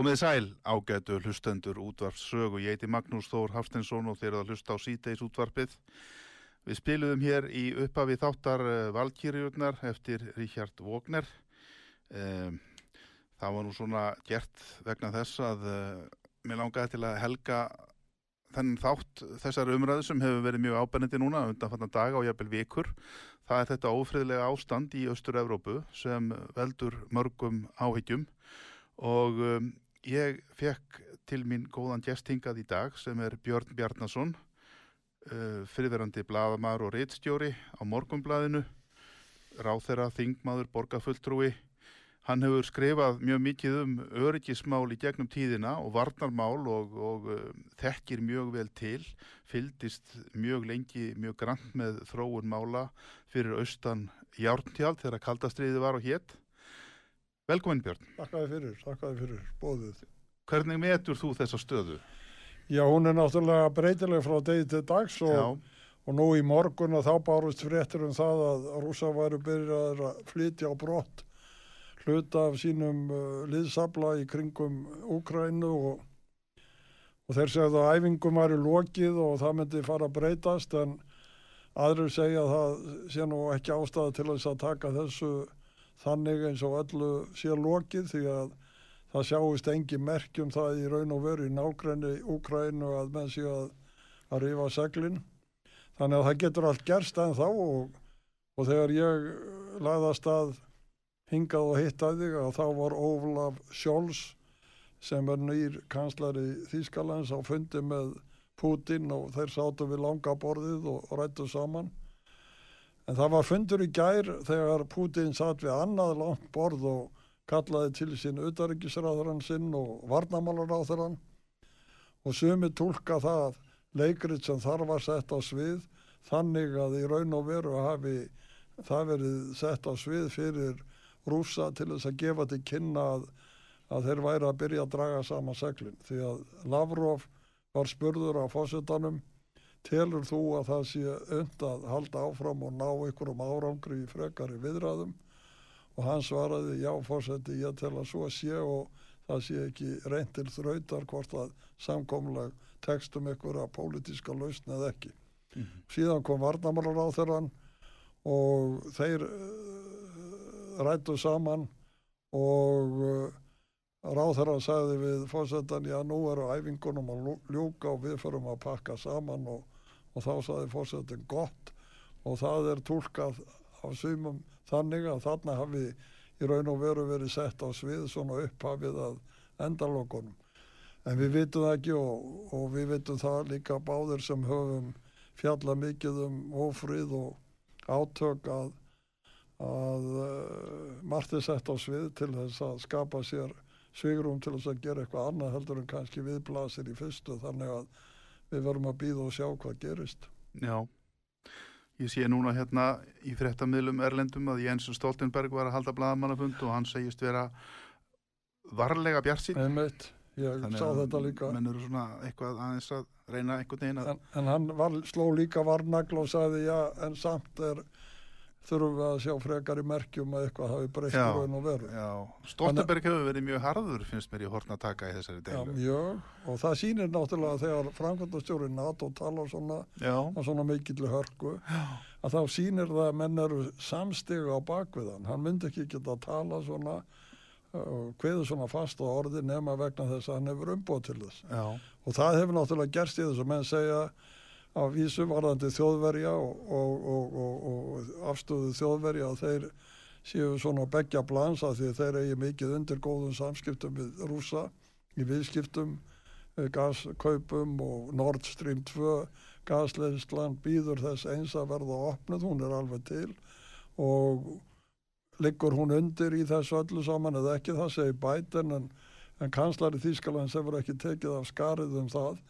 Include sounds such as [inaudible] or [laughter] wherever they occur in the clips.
Komið sæl ágætu hlustendur útvarps sögu. Ég heiti Magnús Þór Hafstensson og þeir eru að hlusta á síteis útvarpið. Við spiluðum hér í upphafi þáttar uh, Valkyrjurnar eftir Richard Wagner. Um, það var nú svona gert vegna þess að uh, mér langaði til að helga þennan þátt þessar umræðu sem hefur verið mjög ábennandi núna undan fannan daga og jafnvel vikur. Það er þetta ófriðlega ástand í Östur-Európu sem veldur mörgum áhyggjum og um, ég fekk til mín góðan gestingað í dag sem er Björn Bjarnason uh, fyrirverandi bladamar og reittstjóri á morgumblaðinu ráþera, þingmaður, borgarfulltrúi. Hann hefur skrifað mjög mikið um öryggismál í gegnum tíðina og varnarmál og, og um, þekkir mjög vel til fyldist mjög lengi, mjög grann með þróun mála fyrir austan Járntjál þegar kaldastriði var og hétt Velkomin Björn. Takkaði fyrir, takkaði fyrir bóðið. Hvernig metur þú þessa stöðu? Já, hún er náttúrulega breytileg frá degi til dags og, og nú í morgun og þá bárust fréttir um það að rúsa væru byrjaður að flytja á brott hluta af sínum uh, liðsabla í kringum Úkrænu og, og þeir segðu að æfingum væri lokið og það myndi fara að breytast en aðrir segja að það sé nú ekki ástæða til þess að taka þessu þannig eins og öllu sé lokið því að það sjáist engi merkjum það í raun og veru í nákrenni Úkrænu að menn sé að, að rifa seglin. Þannig að það getur allt gerst en þá og, og þegar ég lagðast að hingað og hittaði að þá var Ólaf Sjóls sem er nýr kanslari Þýskalands á fundi með Putin og þeir sátu við langa borðið og rættu saman En það var fundur í gær þegar Putin satt við annað langt borð og kallaði til sín auðarikisráðurann sinn og varnamálaráðurann og sumi tólka það leikrið sem þar var sett á svið þannig að í raun og veru hafi það verið sett á svið fyrir rúsa til þess að gefa til kynna að, að þeir væri að byrja að draga saman seglinn því að Lavrov var spurður á fósittanum telur þú að það sé und að halda áfram og ná ykkurum árangri í frekari viðræðum og hann svaraði já fórseti ég tel að svo sé og það sé ekki reyndir þrautar hvort að samkomlag tekstum að pólitíska lausn eða ekki. Mm -hmm. Síðan kom Varnamálar á þeirran og þeir uh, rættu saman og ráð þeirra sagði við fórsetan já nú eru æfingunum að ljúka og við förum að pakka saman og og þá saði fórsetin gott. Og það er tólkað á sumum þannig að þarna hafi í raun og veru verið sett á svið svona upphafið að endalokunum. En við vitum það ekki og, og við vitum það líka báðir sem höfum fjalla mikið um ofrið og átök að, að uh, margt er sett á svið til þess að skapa sér svigrum til þess að gera eitthvað annað heldur en kannski viðblasir í fyrstu þannig að við verum að býða og sjá hvað gerist. Já, ég sé núna hérna í frettamilum Erlendum að Jens Stoltenberg var að halda bladamannafund og hann segist vera varlega bjart sín. Einmitt, ég Þannig sá þetta líka. Menn eru svona eitthvað aðeins að reyna einhvern veginn að... En, en hann var, sló líka varnagl og sagði já en samt er þurfum við að sjá frekar í merkjum að eitthvað hafi breyst raun og veru. Já, Stoltenberg hefur verið mjög harður finnst mér í hortna taka í þessari deilu. Já, mjög, og það sýnir náttúrulega þegar framkvæmdastjóri NATO talar svona, svona mikill hörku, Já. að þá sýnir það að menn eru samstiga á bakviðan. Hann myndi ekki geta að tala svona hviðu svona fast á orði nema vegna þess að hann hefur umbúið til þess. Já. Og það hefur náttúrulega gerst í þess að menn segja á vísu varðandi þjóðverja og, og, og, og afstöðu þjóðverja að þeir séu svona begja blansa því þeir eigi mikið undir góðum samskiptum við rúsa í viðskiptum eh, gaskaupum og Nord Stream 2 gasleðisland býður þess eins að verða opnud, hún er alveg til og liggur hún undir í þessu öllu saman eða ekki? Það segir bæten en, en kanslari Þýskalands hefur ekki tekið af skarið um það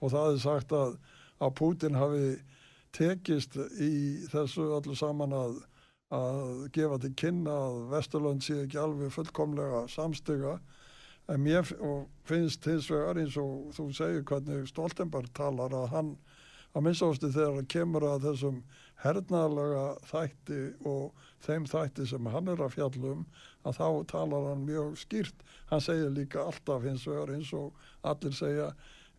og það er sagt að að Putin hafi tekist í þessu öllu saman að, að gefa til kynna að Vesturland sé ekki alveg fullkomlega samstiga. En mér finnst hins vegar eins og þú segir hvernig Stoltenberg talar að hann að minnsástu þegar það kemur að þessum hernaðalega þætti og þeim þætti sem hann er að fjallum að þá talar hann mjög skýrt. Hann segir líka alltaf hins vegar eins og allir segja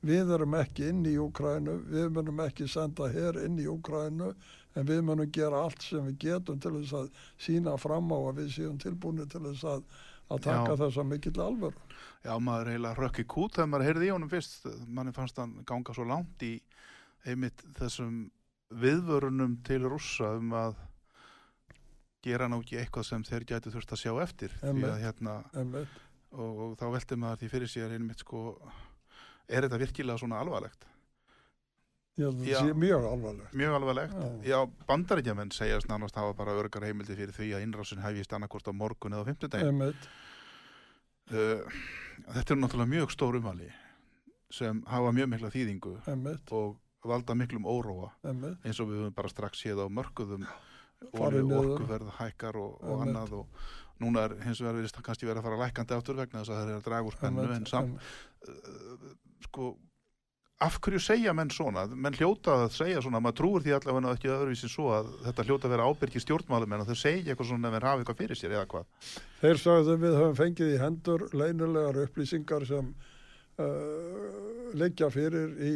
við erum ekki inn í Úkrænu við munum ekki senda hér inn í Úkrænu en við munum gera allt sem við getum til þess að sína fram á að við séum tilbúinu til þess að, að taka Já. þessa mikill alvöru. Já, maður eiginlega rökk í kút þegar maður heyrði í honum fyrst. Manni fannst hann ganga svo langt í einmitt þessum viðvörunum til rússa um að gera ná ekki eitthvað sem þeir gæti þurft að sjá eftir. Að, hérna, og, og þá veldi maður því fyrir sér einmitt sko er þetta virkilega svona alvarlegt? Já, það sé mjög alvarlegt. Mjög alvarlegt, já, já bandaríkjaman segjast nánast hafa bara örgar heimildi fyrir því að innrásin hefjist annarkort á morgun eða á fymtudegin uh, Þetta er náttúrulega mjög stór umhali sem hafa mjög mikla þýðingu Einmitt. og valda miklum óróa Einmitt. eins og við höfum bara strax séð á mörguðum orkuverð hækkar og, og annað og núna er hins vegar verið kannski verið að fara lækandi áttur vegna þess að það er að draga úr spennu en samt sko af hverju segja menn svona menn hljóta að segja svona, maður trúur því allavega ekki öðruvísin svo að þetta hljóta að vera ábyrgi stjórnmálum en þau segja eitthvað svona ef þeir hafa eitthvað fyrir sér eða hvað Þeir sagðu við höfum fengið í hendur leinulegar upplýsingar sem uh, leggja fyrir í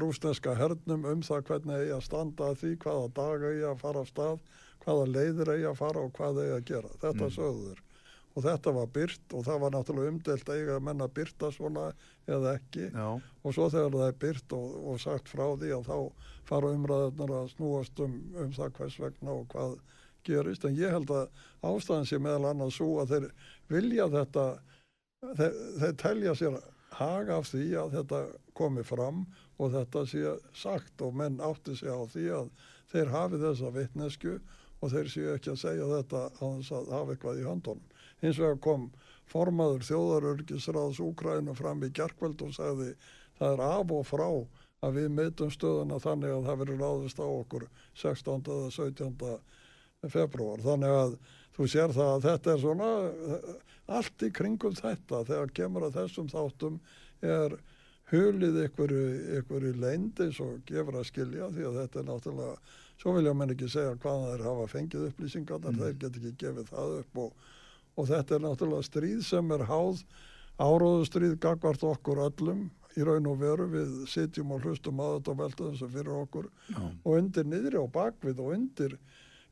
rúsneska hernum um það hvernig eigi að standa að því, hvaða dag eigi að fara á stað, hvaða leiðir eigi að fara og hvað eigi að gera. Þetta mm. sögður. Og þetta var byrt og það var náttúrulega umdelt eiga að menna byrta svona eða ekki. Já. Og svo þegar það er byrt og, og sagt frá því að þá fara umræðunar að snúast um, um það hvers vegna og hvað gerist. En ég held að ástæðan sé meðal annars svo að þeir vilja þetta, þeir, þeir telja sér haga af því að þetta komi fram og þetta sé sagt og menn átti sig á því að þeir hafi þessa vittnesku og þeir séu ekki að segja þetta að hafa eitthvað í höndunum. Hins vegar kom formaður þjóðarörgisraðs Úkræna fram í gerkveld og sagði það er af og frá að við meitum stöðuna þannig að það verður ráðist á okkur 16. eða 17. februar. Þannig að þú sér það að þetta er svona allt í kringum þetta þegar kemur að þessum þáttum er hulið ykkur í leind eins og gefur að skilja því að þetta er náttúrulega svo vilja mann ekki segja hvað það er að hafa fengið upplýsingar mm. þeir get ekki gefið það upp og, og þetta er náttúrulega stríð sem er háð áróðustríð gagvart okkur öllum í raun og veru. Við sitjum og hlustum að þetta velta þessu fyrir okkur. Já. og undir niðri og bakvið og undir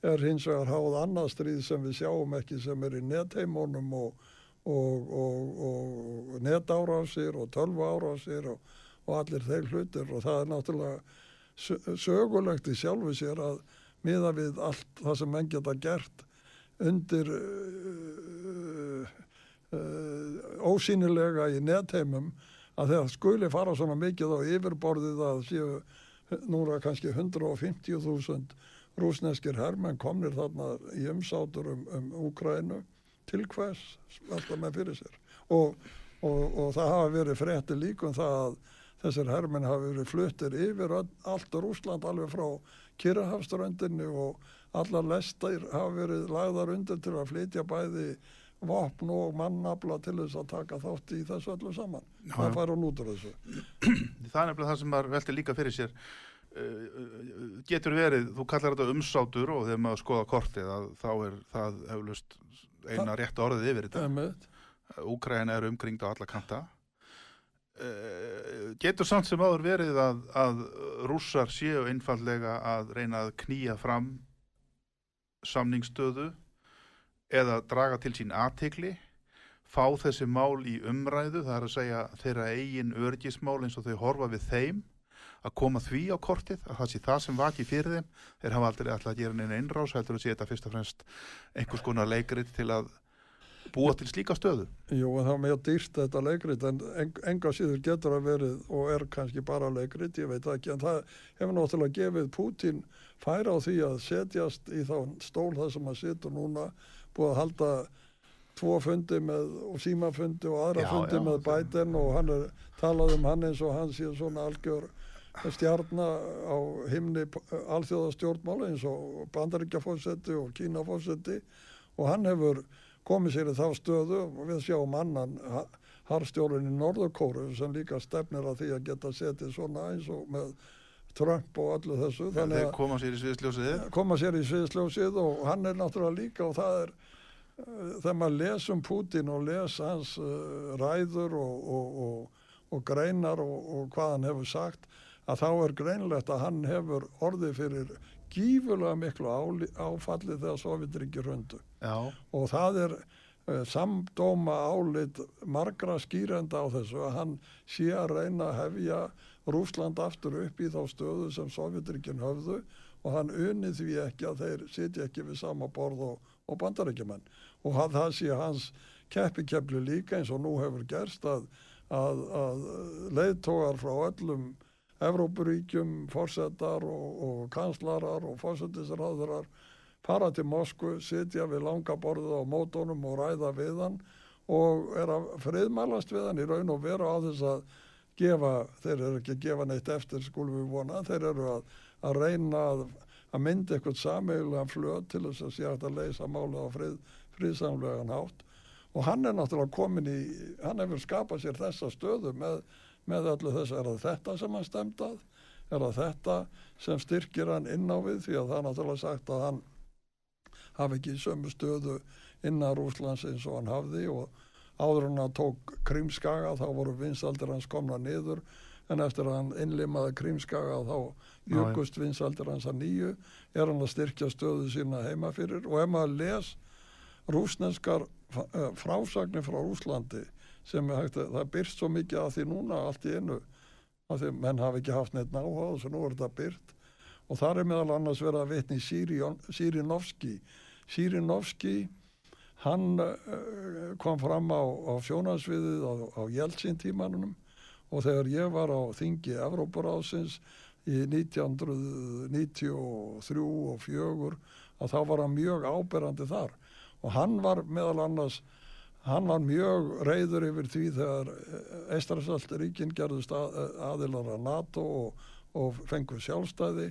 er hins vegar háð annað stríð sem við sjáum ekki sem er í netheimunum og, og, og, og netárásir og tölvárásir og allir þeir hlutir. Og það er náttúrulega sögulegt í sjálfu sér að miða við allt það sem menn geta gert undir uh, uh, ósýnilega í netheimum að þegar skuli fara svona mikið á yfirborðið að séu núra kannski 150.000 rúsneskir herrmenn komnir þarna í umsátur um, um Úkrænu til hvers alltaf með fyrir sér? Og, og, og það hafa verið frétti líkum það að þessir herrmenn hafa verið fluttir yfir allt Rúsland alveg frá Kirrahafströndinni og allar lestar hafa verið lagðar undir til að flytja bæði vopn og mannabla til þess að taka þátt í þessu öllu saman. Já, það fær út af þessu. [clears throat] Það er nefnilega það sem maður velti líka fyrir sér. Getur verið, þú kallar þetta umsátur og þegar maður skoða kortið þá er það heflust eina rétt orðið yfir þetta. Úkræn er umkringd á alla kanta. eh, getur samt sem áður verið að, að rússar séu einfallega að reyna að knýja fram samningstöðu eða draga til sín aðtikli fá þessi mál í umræðu það er að segja þeirra eigin örgismál eins og þau horfa við þeim að koma því á kortið, að það sé það sem vaki fyrir þeim, þeir hafa aldrei alltaf að gera neina innrás, heldur að sé þetta fyrst og fremst einhvers konar leikrit til að búa til slíka stöðu. Jú, en það er mjög dýrt þetta leikrit, en enga síður getur að verið og er kannski bara leikrit, ég veit ekki, en það hefur náttúrulega gefið Pútín færa á því að setjast í þá stól það sem að situr núna, búið að halda tvo fundi með, og símafundi og aðra já, fundi já, með bæten og hann er talað um hann eins og hann sé svona algjör stjarnar á himni alþjóðastjórnmála eins og bandaríkjafósetti og kínafósetti og hann hefur komið sér í þá stöðu og við sjáum annan harstjórun í Norðurkóru sem líka stefnir að því að geta setið svona eins og með Trump og allu þessu. Þannig að koma sér í sviðsljósið. Koma sér í sviðsljósið og hann er náttúrulega líka og það er uh, þegar maður lesum Putin og les hans uh, ræður og, og, og, og greinar og hvað hann hefur sagt að þá er greinlegt að hann hefur orðið fyrir gífurlega miklu áfallið þegar Sovjetryggir höndu og það er uh, samdóma álit margra skýrenda á þessu að hann sé að reyna að hefja Rúsland aftur upp í þá stöðu sem Sovjetryggin höfðu og hann unið því ekki að þeir sitja ekki við sama borð og, og bandarækjumenn og að það sé hans keppikepli líka eins og nú hefur gerst að, að, að leiðtógar frá öllum Evrópuríkjum, fórsetar og, og kanslarar og fórsetisraðurar fara til Moskvu, sitja við langa borðið á mótónum og ræða við hann og er að friðmælast við hann í raun og vera á þess að gefa, þeir eru ekki að gefa neitt eftir skulum við vona, þeir eru að, að reyna að, að mynda eitthvað sameigilega flöð til þess að sé að leysa málið á frið, friðsamlegan hátt. Og hann er náttúrulega komin í, hann hefur skapað sér þessa stöðu með með öllu þess er það þetta sem hann stemt að? Er það þetta sem styrkir hann inn á við? Því að það er náttúrulega sagt að hann hafi ekki sömu stöðu innan Rúslands eins og hann hafði. Og áður hann að tók Krímskaga þá voru vinsaldir hans komna niður. En eftir að hann innlimaði Krímskaga þá jökust vinsaldir hans að nýju. Er hann að styrkja stöðu sína heima fyrir? Og ef maður les rúsneskar eh, frásagnir frá Rúslandi sem að það byrst svo mikið að því núna allt í einu að því menn hafi ekki haft neitt náháð og svo nú er þetta byrt og þar er meðal annars verið að vitni Sýrinovski Sýrinovski hann uh, kom fram á, á sjónarsviðið á, á Jeltsin tímanunum og þegar ég var á þingi Evróparásins í 1993 og 4 að þá var hann mjög áberandi þar. Og hann var meðal annars hann var mjög reyður yfir því þegar Eistrasaldríkin gerðust að, aðilar að NATO og, og fengur sjálfstæði.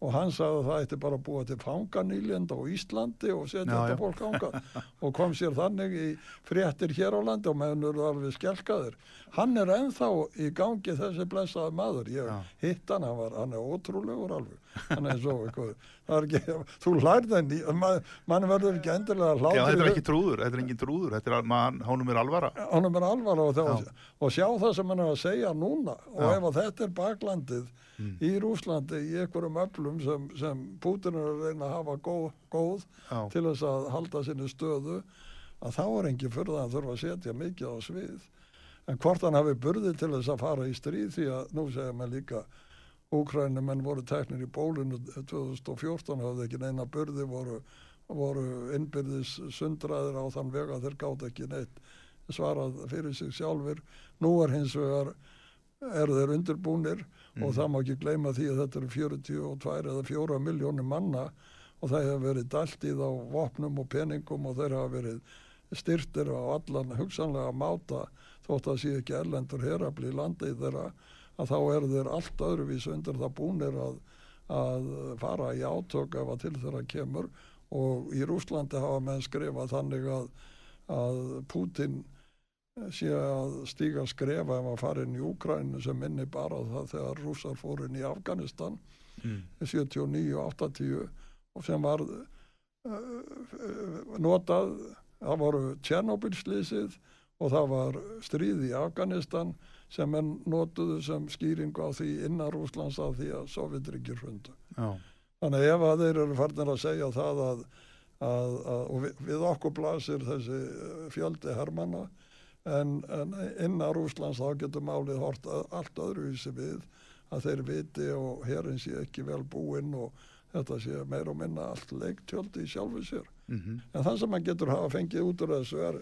Og hann sagði að það ætti bara að búa til fanganýljend á Íslandi og setja já, þetta já. fólk ánga [laughs] og kom sér þannig í fréttir hér á landi og meðan eru alveg skelkaður hann er enþá í gangi þessi blessaði maður. Ég hitt hann, hann, var, hann er ótrúlegur alveg. Hann er svo eitthvað ekki, þú lærði henni mann man verður ekki endilega hlátur Já þetta er ekki trúður, þetta er engin trúður þetta er, man, honum er alvara. Honum er alvara og, það, og sjá það sem hann er að segja núna. Og já. ef þetta er baklandið mm. í Rúslandi í einhverjum öflum sem, sem Putin er að reyna að hafa góð, góð til þess að halda sinni stöðu að þá er engi fyrir það að þurfa að setja mikið á svið. En hvort hann hafi burði til þess að fara í stríð því að nú segja maður líka Úkrænumenn voru teknir í bólinu 2014 hafði ekki neina burði voru, voru innbyrðis sundraðir á þann vega þeir gátt ekki neitt svarað fyrir sig sjálfur nú er hins vegar eru þeir undirbúnir mm. og það má ekki gleyma því að þetta eru 42 eða 4 miljónir manna og það hefur verið dælt í þá vopnum og peningum og þeir hafa verið styrtir á allan hugsanlega máta þótt að sé ekki erlendur herabli í landið þeirra að þá eru þeir allt öðruvís undir það búnir að, að fara í átök ef að til þeirra kemur og í Rúslandi hafa menn skrifað þannig að, að Putin sé að stíga skrefa ef að fara inn í Úkrænu sem minni bara það þegar rússar fór inn í Afganistan mm. 79-80 og sem var uh, notað það voru Tjernobyl-slísið og það var stríð í Afganistan sem enn notuðu sem skýringu á því innar Rúslands að því að Sovjetryggir hundu oh. þannig ef að þeir eru farnir að segja það að, að, að og við, við okkur blasir þessi fjöldi hermanna en, en innan Rúslands þá getur málið hort allt öðruvísi við að þeir viti og herrin sé ekki vel búinn og þetta sé meir og minna allt leiktjöldi í sjálfu sér mm -hmm. en það sem hann getur hafa fengið út úr þessu er,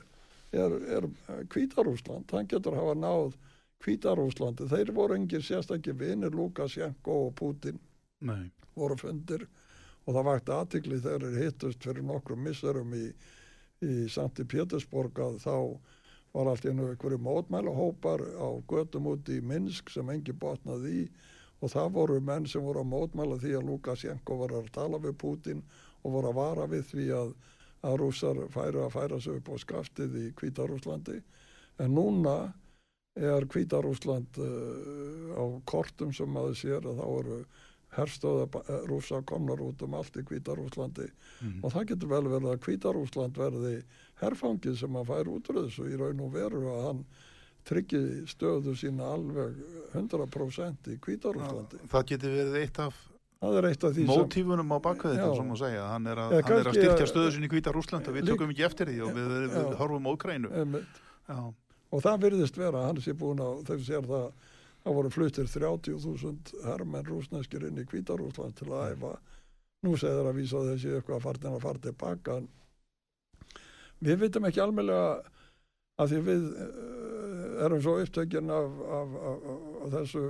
er, er Kvítarúsland, hann getur hafa náð Kvítarúslandi, þeir voru engir sérstakki vinir Lukasjenko og Putin Nei. voru fundir og það vakti aðtikli þegar þeir hittust fyrir nokkrum misserum í, í Santi Pétursborg að þá var allt einu einhverju mótmælahópar á götum út í Minsk sem engi botnaði í og það voru menn sem voru að mótmæla því að Lukasjenko var að tala við Putin og voru að vara við því að, að rússar færa að færa sig upp á skaftið í Kvítarúslandi en núna er Kvítarúsland uh, á kortum sem maður sér að þá eru herstöða rúsa komnar út um allt í Kvítarúslandi mm. og það getur vel verið að Kvítarúsland verði herfangið sem að fær út úr þessu í raun og veru að hann tryggi stöðu sína alveg 100% í Kvítarúslandi. Það getur verið eitt af mótífunum á bakveð þetta sem að segja. Hann er að, ja, hann er að styrkja stöðu sín í Kvítarúsland og við tökum ekki eftir því og við, við, við horfum á Ukrænu. Og það virðist vera, hann sé búin á, þau sér það Það voru fluttir 30.000 herrmenn rúsneskir inn í Kvítarúsland til að æfa. Nú segður að vísa þessi eitthvað að fartin að fara tilbaka. Við vitum ekki almeinlega að því við uh, erum svo upptökinn af, af, af, af þessu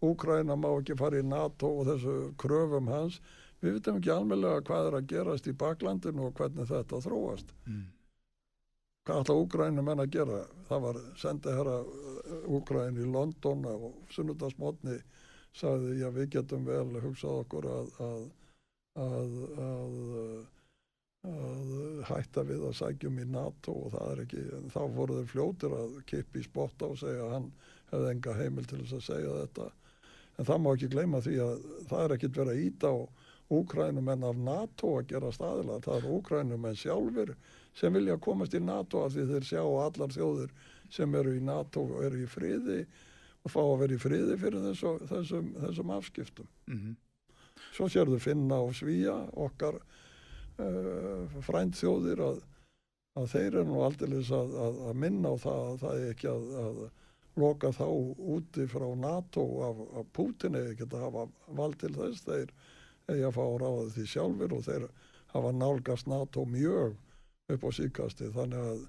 Úkræna má ekki fara í NATO og þessu kröfum hans. Við vitum ekki almeinlega hvað er að gerast í baklandinu og hvernig þetta þróast. Mm hvað ætla Úgrænum menn að gera? Það var sendið herra Úgræn uh, í London og sunnudasmotni sagði já við getum vel hugsað okkur að að, að, að að hætta við að sækjum í NATO og það er ekki þá voru þeir fljótir að kipi í spotta og segja að hann hefði enga heimil til þess að segja þetta. En það má ekki gleyma því að það er ekkit verið að íta á Úgrænum en af NATO að gera staðilega það er Úgrænum en sjálfur sem vilja komast í NATO af því þeir sjá allar þjóður sem eru í NATO og eru í friði og fá að vera í friði fyrir þessu, þessum, þessum afskiptum. Mm -hmm. Svo sér þau finna og svíja okkar uh, frændþjóðir að, að þeir eru nú aldrei að, að, að minna á það að það er ekki að loka þá úti frá NATO af, af Putin eða ekki að hafa vald til þess þeir eigi að fá ráðið því sjálfur og þeir hafa nálgast NATO mjög upp á síkasti þannig að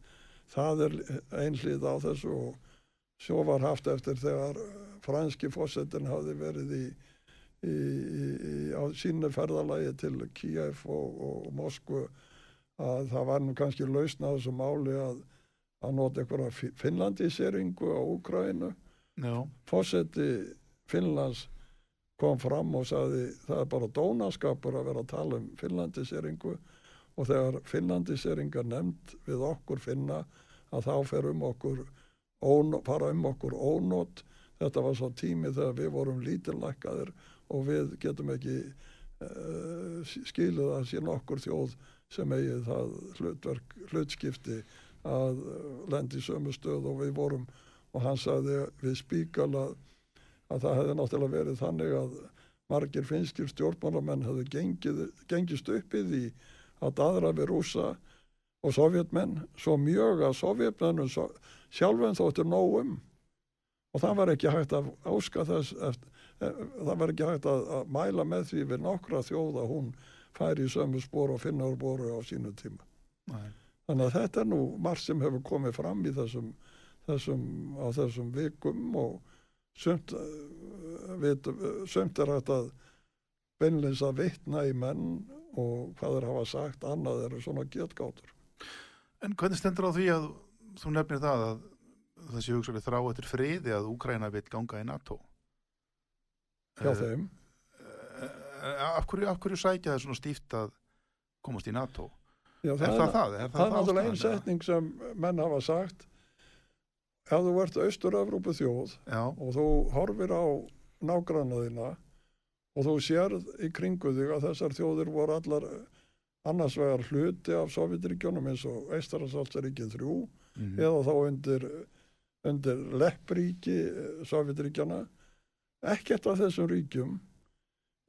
það er einhlið á þessu og svo var haft eftir þegar franski fósettin hafi verið í, í, í, á sínu ferðalagi til Kíef og, og Moskvu að það var nú kannski lausna á þessu máli að að nota einhverja finnlandiseringu á Úkrænu fósetti Finnlands kom fram og sagði það er bara dónaskapur að vera að tala um finnlandiseringu og þegar finnlandiseringar nefnd við okkur finna að þá fer um okkur fara um okkur ónót þetta var svo tími þegar við vorum lítillækkaðir og við getum ekki uh, skiluð að sín okkur þjóð sem eigi það hlutverk, hlutskipti að lendi sömu stöð og við vorum. Og hann sagði við spíkala að það hefði náttúrulega verið þannig að margir finskir stjórnmálamenn hefði gengist uppið í að daðra við rúsa og sovjetmenn svo mjög að sovjetmennum svo, sjálfum þóttur nógum og það var ekki hægt að áska þess eftir, e, það var ekki hægt að, að mæla með því við nokkra þjóð að hún færi í sömu spór og finnar bóru á sínu tíma Nei. þannig að þetta er nú margt sem hefur komið fram í þessum, þessum á þessum vikum og sumt, e, við, sumt er hægt að beinleins að vitna í menn og hvað þeir hafa sagt annað eru svona getgátur. En hvernig stendur á því að þú nefnir það að þessi hugsaði þrá eftir friði að Úkræna vil ganga í NATO? Já uh, þeim. uh, af, hverju, af hverju sækja það svona stíft að komast í NATO? Já, það er það það? Er það, það er náttúrulega einn setning sem menn hafa sagt. Ef þú ert austur-Európu þjóð Já. og þú horfir á nágrannaðina og þú sérð í kringu þig að þessar þjóðir voru allar annars vegar hluti af Sovjetríkjónum eins og Eistarasalsaríkið þrjú mm eða þá undir, undir leppríki eh, Sovjetríkjana ekkert af þessum ríkjum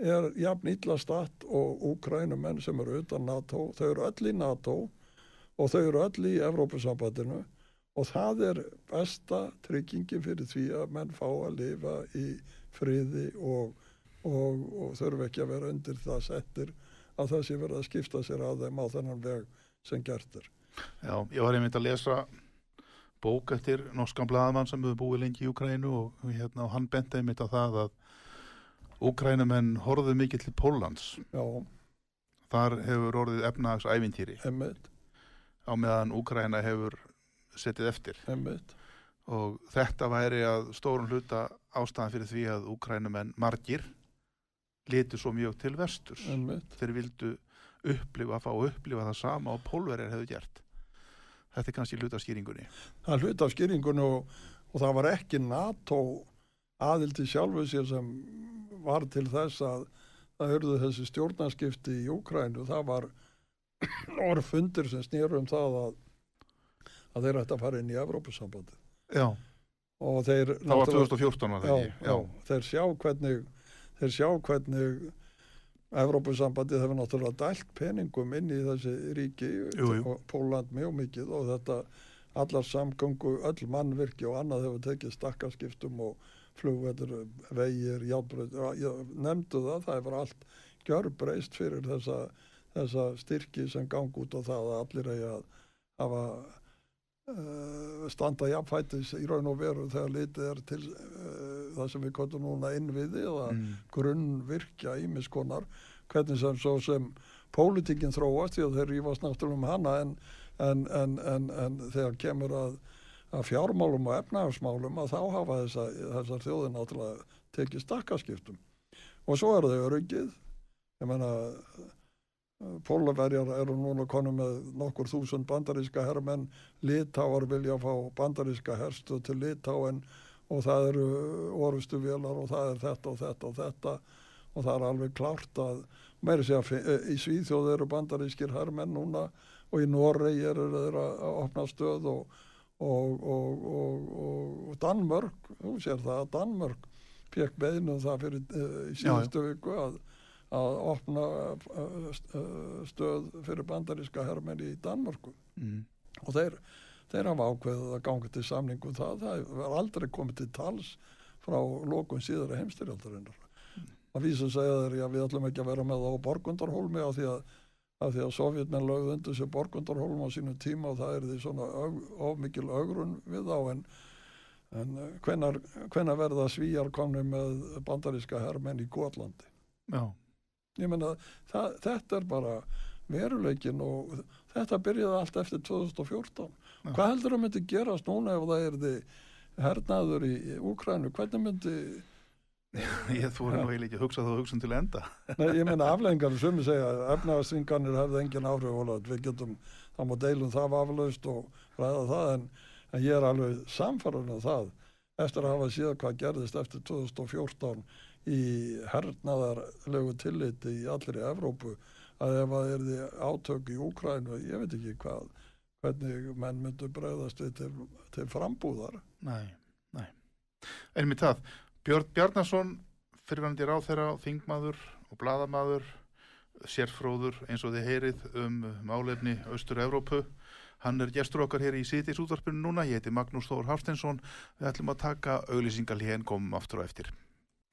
er jafn illa statt og úkrænumenn sem eru utan NATO. Þau eru öll í NATO og þau eru öll í Evrópussambandinu og það er besta tryggingin fyrir því að menn fá að lifa í friði og og, og þurfu ekki að vera undir það settir að það sé verið að skipta sér að þeim á þennan veg sem gertir. Já, ég var einmitt að lesa bók eftir norskan bladamann sem hefur búið lengi í Ukrænu og, hérna, og hann benti einmitt að það að Ukrænumenn horfið mikið til Pólans. Já. Þar hefur orðið efnags ævintýri. Emmitt. Á meðan Ukræna hefur settið eftir. Emmitt. Og þetta væri að stórun hluta ástæðan fyrir því að Ukrænumenn margir litur svo mjög til vesturs. Þeir vildu upplifa að fá að upplifa það sama og pólverjar hefur gert. Þetta er kannski hlut af skýringunni. Það er hlut af skýringunni og, og það var ekki NATO aðildi sjálfu sér sem var til þess að það hörðu þessi stjórnarskipti í Úkrænu, það var [clears throat] orð fundir sem snýrum það að, að þeir ætti að fara inn í Evrópusambandi. Já, Og þeir... það var 2014 var það Já, ekki? já, þeir sjá hvernig, þeir sjá hvernig Evrópusambandið hefur náttúrulega dælt peningum inn í þessi ríki Jú, jú. og Póland mjög mikið og þetta allar samgöngu, öll mannvirki og annað hefur tekið stakkaskiptum og flugveldur, vegir, játbröð, nefndu það, það hefur allt gjörbreyst fyrir þessa, þessa styrki sem gang út á það að allir eigi að hafa standa jafnfætis í raun og veru þegar litið er til uh, það sem við kottum núna innviði eða Mm. grunnvirkja ímiskonar hvernig sem svo sem pólitíkin þróast því að þeir rífast náttúrulega um hana en, en, en, en, en þegar kemur að, að fjármálum og efnahagsmálum að þá hafa þessa, þessar þjóðir náttúrulega tekið stakkaskiptum. Og svo er þau öryggið. Ég menna Pólaverjar eru núna konum með nokkur þúsund bandaríska herrmenn, Litáar vilja fá bandaríska herstu til Litáen og það eru orustu vélar og það er þetta og þetta og þetta og það er alveg klárt að meiri segja fi- eh, í Svíþjóð eru bandarískir herrmenn núna og í Noregi eru þeir að að opna stöð og, og, og, og, og Danmörk, þú sér það að Danmörk fekk beðinu það fyrir uh, í síðustu viku að að opna st- uh, stöð fyrir bandaríska herrmenn í Danmörku. Mm. og þeir, þeir hafa ákveðið að ganga til samningu um það, það var aldrei komið til tals frá lókun síðara heimstyrjaldarinnar að vísa segja þeir, já við ætlum ekki að vera með á Borgundarhólmi af því að, að að Sovjetmenn lögðu undir sér Borgundarhólm á sínum tíma og það er því svona of mikil augrun við þá. En, en eh, hvenær, hvenær verða svíjar komni með bandaríska herrmenn í Gótlandi Já, ég meina það, þetta er bara veruleikin og þetta byrjaði allt eftir 2014 Já. hvað heldur að myndi gerast núna ef það er því hernaður í, Úkrænu hvernig myndi, [laughs] ég þú er nú eiginlega ekki að hugsa þá hugsun til enda. [laughs] Nei, ég meina afleggingar sem við segja, efnaðarsingarnir hefði engin áhrif við getum, það má deilum það aflaust og ræða það en, en ég er alveg samfarran um það eftir að hafa síðan hvað gerðist eftir 2014 í hernaðarlegu tilliti í allir í Evrópu að ef að er því átök í Úkrænu, ég veit ekki hvað hvernig menn myndu bregðast til, til frambúðar. Nei, nei. Mér það, Björn Bjarnason fyrirvændi ráþeira, þingmaður og bladamaður sérfróður eins og þið heyrið um málefni Austur-Evrópu. Hann er gestur okkar hér í Sýtis útvarpinu núna, ég heiti Magnús Þór Hafstensson við ætlum að taka auglýsingalíðin komum aftur og eftir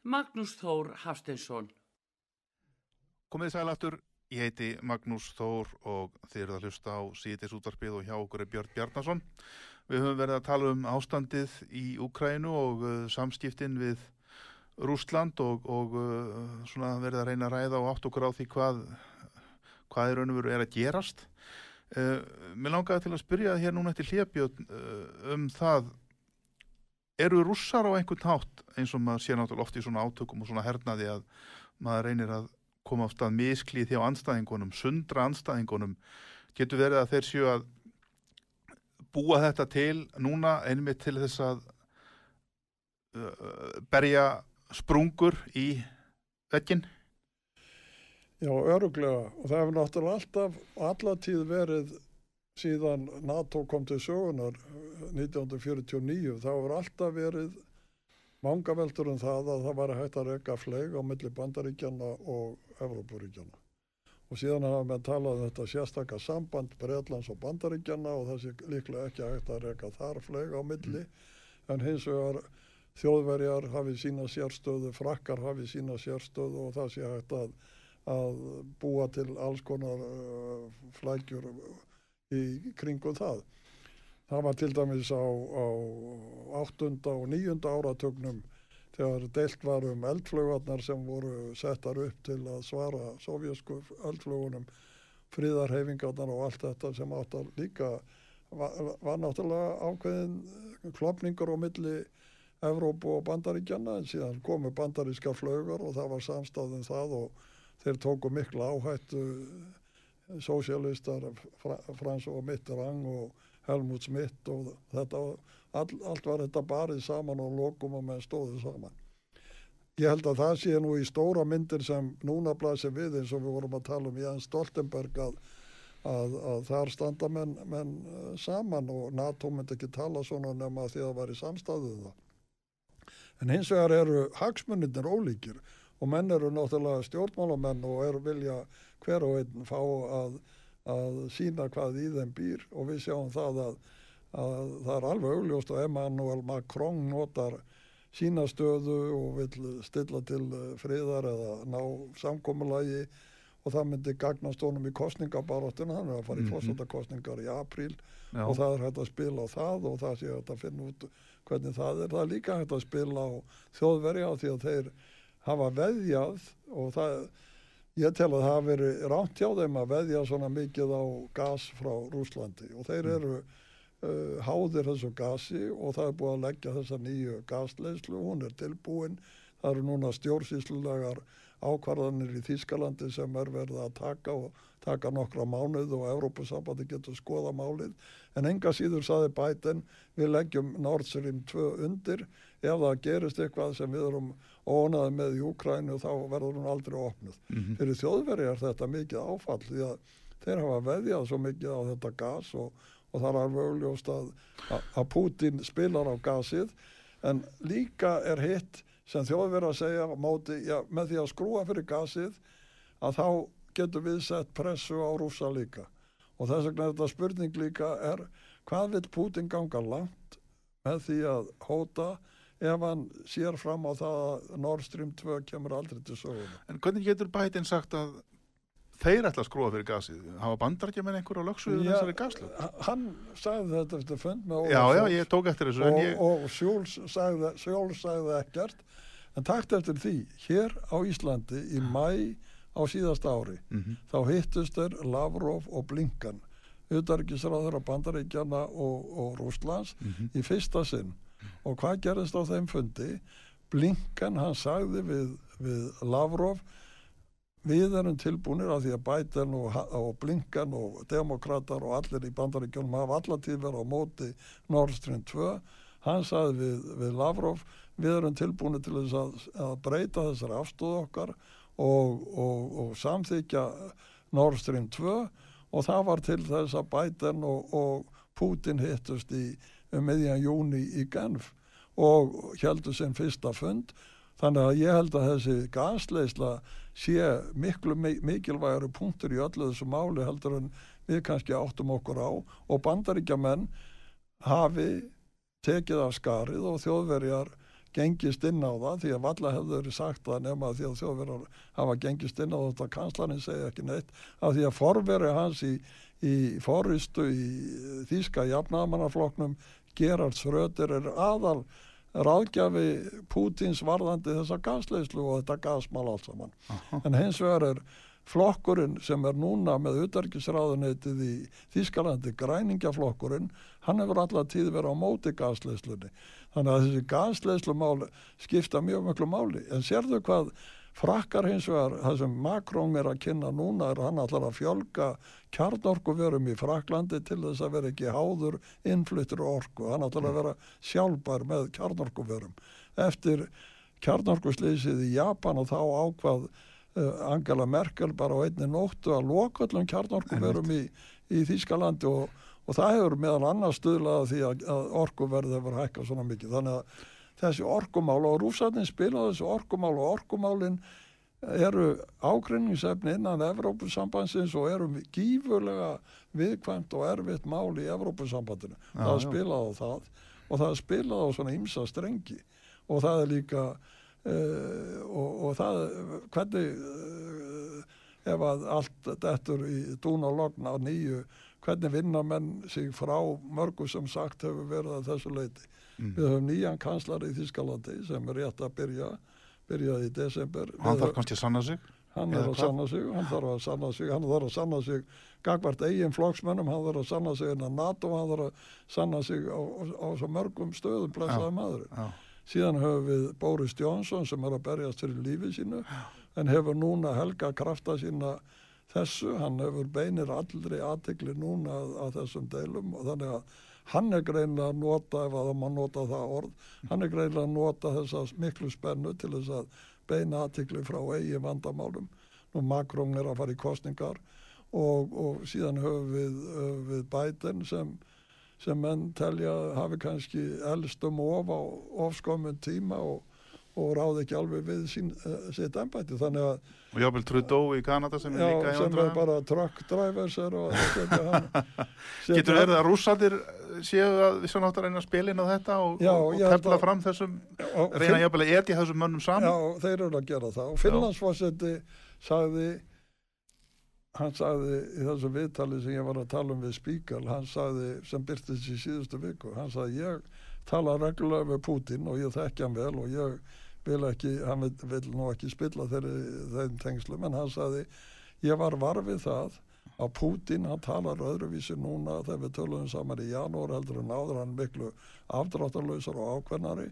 Magnús Þór Hafsteinsson. Komið sælaftur, ég heiti Magnús Þór og þið eruð að hlusta á Sýtis útvarpið og hjá okkur er Björn Bjarnason. Við höfum verið að tala um ástandið í Úkrænu og uh, samskiptin við Rústland og, og uh, svona verið að reyna að ræða og átt okkur á því hvað, hvað er raun og veru er að gerast. Uh, mér langaði til að spyrja hér núna eftir hljöpjöld uh, um það eru rússar á einhvern hátt eins og maður sé náttúrulega oft í svona átökum og svona hernaði að maður reynir að koma á stað misklið hjá anstæðingunum, sundra anstæðingunum getur verið að þeir séu að búa þetta til núna einmitt til þess að uh, berja sprungur í veggin Já, öruglega og það hefur náttúrulega alltaf allatíð verið síðan NATO kom til sögunar eh, 1949 þá hefur alltaf verið manga veldur um það að það var hægt að reyka fleig á milli bandaríkjana og Evrópuríkjana og síðan hafa með talað um þetta sérstakka samband Breitlands og bandaríkjana og það sé líklega ekki hægt að reyka þar fleig á milli. En hins vegar þjóðverjar hafi sína sérstöðu, frakkar hafi sína sérstöðu og það sé hægt að að búa til alls konar uh, flækjur í kringum það. það var til dæmis á, á 8. og 9. áratögnum þegar deilt var um eldflögarnar sem voru settar upp til að svara sovjasku eldflögunum fríðarhefingarnar og allt þetta sem átt að líka var, var náttúrulega ákveðin klopningur á milli Evrópu og Bandaríkjana en síðan komu bandaríska flögar og það var samstæðin það og þeir tóku miklu áhættu sósialistar Frans og Mitterrand og Helmut Schmidt og þetta, all, allt var þetta barið saman og lokum og með stóðið saman. Ég held að það sé nú í stóra myndir sem núna blæsir við eins og við vorum að tala um Jens Stoltenberg að, að, að þar standa menn, menn eh, saman og NATO myndi ekki tala svona nema því að það var í samstæðuð það. En hins vegar eru hagsmunninir ólíkir og menn eru náttúrulega stjórnmálamenn og eru vilja hver og einn fá að, að sína hvað í þeim býr og við sjáum það að, að það er alveg augljóst og Emmanuel Macron notar sína stöðu og vil stilla til friðar eða ná samkommulagi og það myndi gagnast honum í kostningabaróttinu, hann er að fara í -hmm. fórsættakostningar í apríl Já. og það er hægt að spila á það og það sé hægt að finna út hvernig það er. Það er líka hægt að spila á þjóðverja því að þeir hafa veðjað og það, ég tel að það hafi verið ránt hjá þeim að veðja svona mikið á gas frá Rúslandi og þeir mm. eru uh, háðir þessu gasi og það er búið að leggja þessa nýju gasleislu, hún er tilbúin, það eru núna stjórnsýslulegar ákvarðanir í Þýskalandi sem er verið að taka og taka nokkra mánuð og Európa-sambandi getur skoða málið en enga síður saði bæten við leggjum Nord Stream 2 undir ef það gerist eitthvað sem við erum ónaði með í Úkrænu þá verður hún aldrei opnuð. Mm -hmm. Fyrir þjóðveri er þetta mikið áfall því að þeir hafa veðjað svo mikið á þetta gas og, og það er alveg augljóst að, að Putin spilar á gasið en líka er hitt sem þjóðveri að segja móti, já, með því að skrúa fyrir gasið að þá getur við sett pressu á rúsa líka og þess vegna er þetta spurning líka er hvað vil Putin ganga langt með því að hóta ef hann sér fram á það að Nord Stream 2 kemur aldrei til söguna. En hvernig getur bætinn sagt að þeir ætla að skrúa fyrir gasið? Hafa bandarkja með einhver á lögsuðu þessari gaslu? Hann sagði þetta eftir fund með Óla Já, já, ég tók eftir þessu. Og, ég... og Sjóls sagði, sagði ekkert, en takt eftir því, hér á Íslandi í mæ á síðast ári, mm -hmm. þá hittust þeir Lavrov og Blinkan, auðarikisráður á bandaríkjana og, og Rúslands mm -hmm. í fyrsta sinn og hvað gerðist á þeim fundi Blinken hann sagði við, við Lavrov við erum tilbúinir af því að Biden og, og Blinken og demokrater og allir í bandaríkjónum hafa allatíð verið á móti Nord Stream 2 hann sagði við, við Lavrov við erum tilbúinir til þess að, að breyta þessari afstóðu okkar og, og, og samþykja Nord Stream 2 og það var til þess að Biden og Putin hittust í um meðjan júni í Genf og heldur sem fyrsta fund. Þannig að ég held að þessi gasleisla sé miklu mikilvægari punktur í öllu þessu máli heldur en við kannski áttum okkur á. Og bandaríkja menn hafi tekið af skarið og þjóðverjar gengist inn á það því að valla hefur sagt það nema því að þjóðverjar hafa gengist inn á þetta kanslarinn segja ekki neitt af því að forveri hans í, í forristu í Þíska jafnamannafloknum Gerard Schröder er aðal ráðgjafi Pútins varðandi þessa gasleislu og þetta gasmál allt saman. En hins vegar er flokkurinn sem er núna með utarkisráðunetið í Þískalandi, græningjaflokkurinn, hann hefur alltaf tíð verið á móti gasleislunni. Þannig að þessi gasleislu máli skipta mjög mjög máli. En sérðu hvað Frakkar hins vegar, það sem Macron er að kynna núna er hann allar að fjölga kjarnorkuverum í Fraklandi til þess að vera ekki háður innflyttur orku. Hann allar að vera sjálfbar með kjarnorkuverum. Eftir kjarnorkusleysið í Japan og þá ákvað Angela Merkel bara á einni nóttu að loka öllum kjarnorkuverum í, í Þýskalandi og, og það hefur meðal annars stuðlaða því að, að orkuverði hefur hækkað svona mikið. Þannig að þessi orkumál og rúsarnir spila þessi orkumál og orkumálinn eru ágrinningsefni innan Evrópusambansins og eru gífurlega viðkvæmt og erfitt mál í Evrópusambandinu. Það er spilað á það og það er spilað á svona ymsa strengi og það er líka uh, og, og það hvernig uh, ef að allt þetta í dún og logna á nýju hvernig vinna menn sig frá mörgu sem sagt hefur verið að þessu leiti. Mm. Við höfum nýjan kanslar í Þískalandi sem er rétt að byrja, byrjaði í desember. Hann Við- þarf kannski að sanna sig? Hann er að sanna sig, hann þarf að sanna sig, hann þarf að sanna sig gagvart eigin flokksmönnum, hann þarf að sanna sig innan NATO, hann þarf að sanna sig á, á, á svo mörgum stöðum blessaða maður. Já. Síðan höfum við Boris Johnson sem er að berjast fyrir lífi sínu en hefur núna helga krafta sína þessu, hann hefur beinir aldrei aðtikli núna að, að þessum deilum og þannig að hann er greinlega að nota, ef að má nota það orð, hann er greinlega að nota þessa miklu spennu til þess að beina aðtikli frá eigi vandamálum. Nú Macron er að fara í kostningar og, og síðan höfum við, við Biden sem sem menn telja hafi kannski elstum of á ofskommun tíma og, og ráði ekki alveg við sín, uh, sitt ennbæti þannig að Og jáfnvel Trudeau í Kanada sem er já, líka sem er bara truck drivers og setja [laughs] hann setja Getur verið að rússatir séu að við svo náttúrulega reyna að spila inn á þetta og, og, og tefla fram þessum, og reyna jafnvel að etja þessum mönnum saman? Já, þeir eru að gera það. Og Finnlandsforseti sagði hann sagði í þessu viðtali sem ég var að tala um við Spíkal, hann sagði sem byrtist í síðustu viku, hann sagði ég tala reglulega við Putin og ég þekki hann vel og ég vil ekki, hann vil, vil nú ekki spilla þeirri, þeim tengslum, en hann sagði ég var varfið það að Putin, hann talar öðruvísi núna þegar við töluðum saman í janúar heldur en áður, hann miklu afdráttarlausar og ákveðnari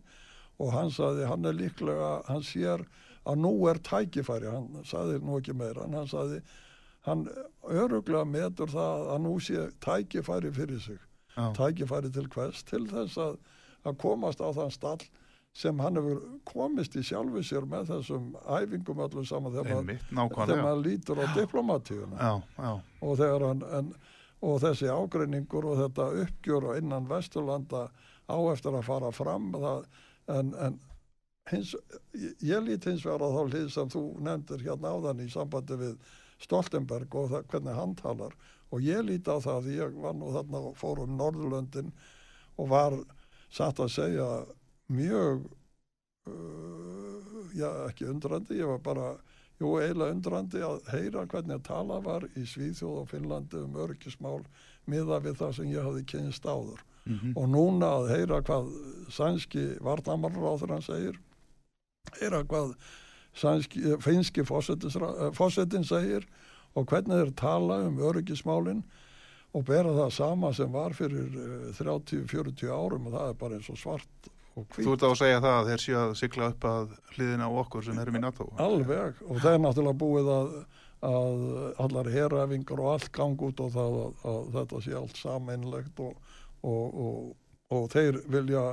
og hann sagði, hann er líklega, hann sér að nú er tækifæri, hann sagði nú ekki meira, hann sagði hann öruglega metur það að nú sé tækifæri fyrir sig. Já. tækifæri til hvers, til þess að, að komast á þann stall sem hann hefur komist í sjálfu sér með þessum æfingum öllum saman þegar Einmitt, þegar maður lítur á diplomatíuna. Já, já, og hann en, og þessi ágreiningur og þetta uppgjör og innan Vesturlanda á eftir að fara fram það, en, en hins, ég, lít hins vegar á þá hlið sem þú nefndir hérna áðan í sambandi við Stoltenberg og það, hvernig hann talar og ég lít á það að ég var nú þarna og fór um Norðurlöndin og var satt að segja mjög uh, já ekki undrandi ég var bara jú eiginlega undrandi að heyra hvernig að tala var í Svíþjóð og Finnlandi um örgismál miða við það sem ég hafði kynst áður Mhm. og núna að heyra hvað sænski varnamarráður hann segir heyra hvað finski fósettin segir og hvernig þeir tala um öryggismálin og bera það sama sem var fyrir eh, 30-40 árum og það er bara eins og svart og Þú hvít ert á að segja það að þeir séu að sigla upp að hliðina á okkur sem erum í NATO. alveg og það er náttúrulega búið að, að allar heræfingar og allt gang út og það að, að þetta sé allt sameinlegt og, og, og, og þeir vilja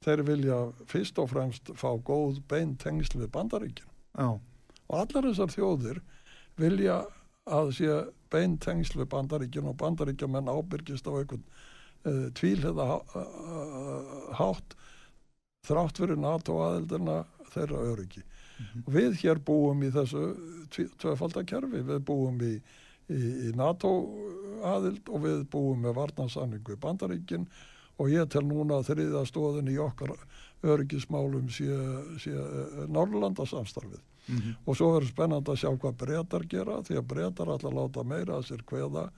þeir vilja fyrst og fremst fá góð bein tengsl við bandaríkin Já, og allar þessar þjóðir vilja að sé bein tengsl við bandaríkin og bandaríkjamenn ábyrgist á einhvern uh, tvílheða há, uh, hátt þrátt fyrir NATO aðeldina þeirra öryggi. Og við hér búum í þessu tvöfaldakerfi, við búum í, í, í NATO aðild og við búum með varnarsamningu í bandaríkin. Og ég tel núna að þriða stóðin í okkar öryggismálum sé, sé Norrlandasamstarfið mhm, og svo verður spennand að sjá hvað breytar gera því að breytar alltaf láta meira að sér kveða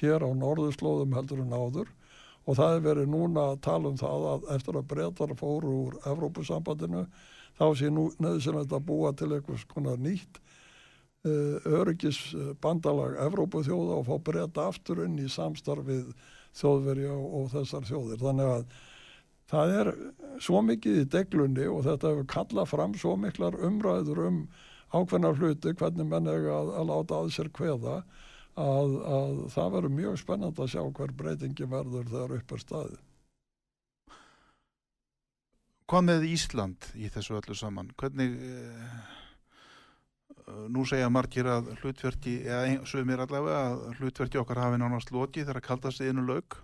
hér á norðurslóðum heldur en áður. Og það er verið núna að tala um það að eftir að breytar fóru úr Evrópusambandinu þá sé nú neðsynlegt að búa til eitthvað svona nýtt uh, öryggisbandalag Evrópuþjóða og fá breyta aftur inn í samstarfið þjóðverja og þessar þjóðir. Þannig að það er svo mikið í deglunni og þetta hefur kallað fram svo miklar umræður um ákveðnar hluti, hvernig menn eiga að, að láta að sér kveða að, að það verður mjög spennand að sjá hver breytingi verður þegar upp er staðið. Hvað með Ísland í þessu öllu saman? Hvernig, uh, nú segja margir að hlutverki, eða sögumir allavega, að hlutverki okkar hafi nánast lokið þegar að kalda sig innu lauk.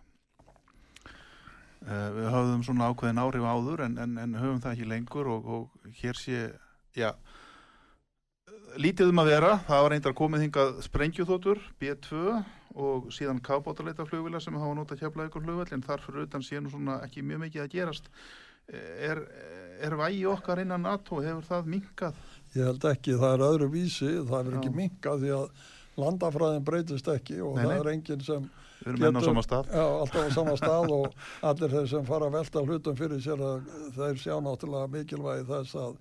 Uh, við höfum svona ákveðin áhrif áður en, en, en höfum það ekki lengur og, og hér sé, já, lítið um að vera. Það var reyndar komið hingað sprengjuþótur, B2 og síðan kábátarleita flugvila sem hafa notað hjapla ykkur flugvall en þar fyrir utan sé nú svona ekki mjög mikið að gerast er, er vægi okkar innan NATO, hefur það minkað? Ég held ekki, það er öðru vísi, það er ekki Já. minkað því að landafræðin breytist ekki og Nei, það nei. er enginn sem Við erum enn á sama stað. Já, alltaf á sama stað og [laughs] allir þeir sem fara að velta hlutum fyrir sér að þeir sjá náttúrulega mikilvægi þess að,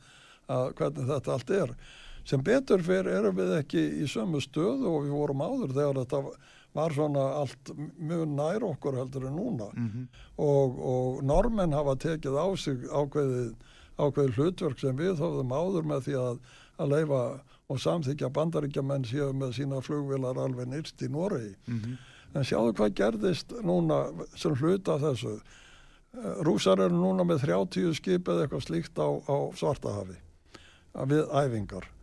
að hvernig þetta allt er. Sem betur fyrir erum við ekki í sömu stöðu og við vorum áður þegar þetta var svona allt mjög nær okkur heldur en núna mm -hmm. og, og normenn hafa tekið á sig ákveðið, ákveðið hlutverk sem við höfðum áður með því að, að leifa og samþykja bandaríkjamenn séu með sína flugvilar alveg nýrst í Noregi. Mm -hmm. En sjáu hvað gerðist núna sem hluta þessu. Rúsar eru núna með 30 skip eða eitthvað slíkt á, á Svartahafi við æfingar.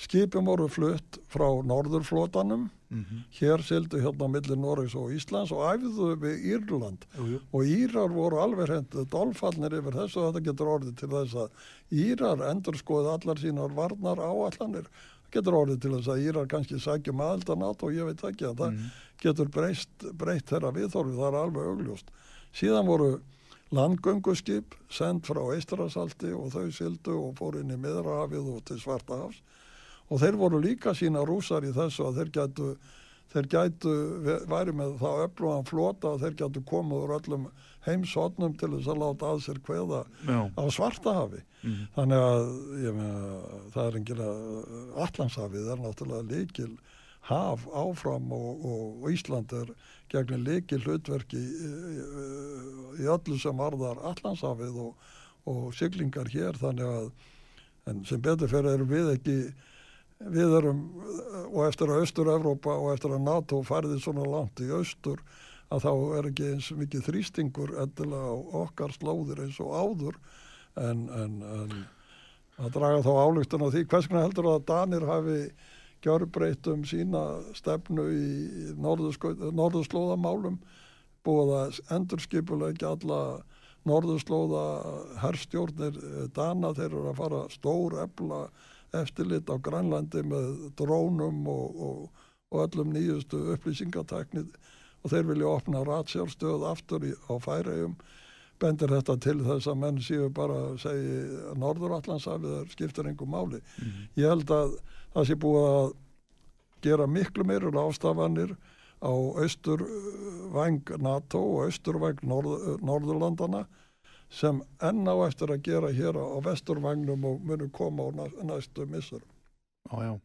Skipum voru flutt frá norðurflótanum, mm -hmm. hér sildu hérna millir Norris og Íslands og æfðu við Írland jú, jú. og Írar voru alveg hendur dolfallnir yfir þessu og þetta getur orðið til þess að Írar endur skoðið allar sínar varnar áallanir. Það getur orðið til þess að Írar kannski sækjum aðeldanát og ég veit ekki að það mm -hmm. getur breyst, breytt þeirra viðþorfi, það er alveg augljóst. Síðan voru landgönguskip sendt frá Eistrasalti og þau sildu og fór inn í Miðrahafið og til Svartahafs og þeir voru líka sína rúsar í þessu að þeir gætu, þeir gætu væri með þá öflugan flota og þeir gætu komið úr öllum heimsotnum til þess að láta að sér kveða Já. á Svartahafi mm -hmm. þannig að með, það er engilega Allandshafið er náttúrulega líkil haf áfram og, og, og Ísland er gegnir leiki hlutverki í, í öllu sem varðar allansafið og, og syklingar hér þannig að en sem betur fyrir erum við ekki við erum og eftir að Östur-Európa og eftir að NATO færði svona langt í Östur að þá er ekki eins mikið þrýstingur endilega á okkar slóðir eins og áður en, en, en að draga þá álugtun á því hvers konar heldur að Danir hafi gjörbreytum sína stefnu í norðurslóðamálum búið að endurskipulegja alla norðurslóða herrstjórnir eh, Dana þeir eru að fara stór efla eftirlit á Grænlandi með drónum og, og, og öllum nýjustu upplýsingateknið og þeir vilja opna ratsjárstöð aftur í, á færægjum bendir þetta til þess að menn séu bara að segja Norðurallandsafið skiptir einhver máli. Mm -hmm. Ég held að það sé búið að gera miklu meirur ástafanir á austurvæng NATO og austurvæng Norð, Norðurlandana sem enn á eftir að gera hér á vesturvægnum og munum koma á næstu missur. Uh.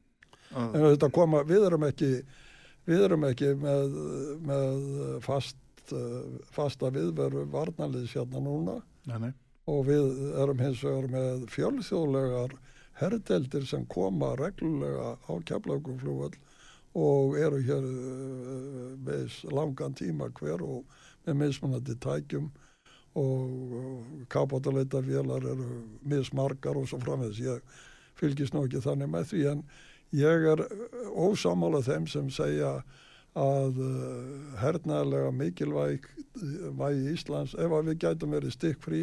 En þetta koma, við erum ekki, við erum ekki með, með fast, fasta viðveru varnaliðs hérna núna nei, nei. og við erum hins vegar með fjölþjóðlegar herrdeldir sem koma reglulega á keflaguflúvall og eru hér uh, með langan tíma hver og með mismunandi tækjum og kápátaleitarvélar eru mismargar og svo framvegs ég fylgist nú ekki þannig með því en ég er ósamála þeim sem segja að uh, hernaðlega mikilvæg vægi Íslands ef að við gætum verið stikkfrí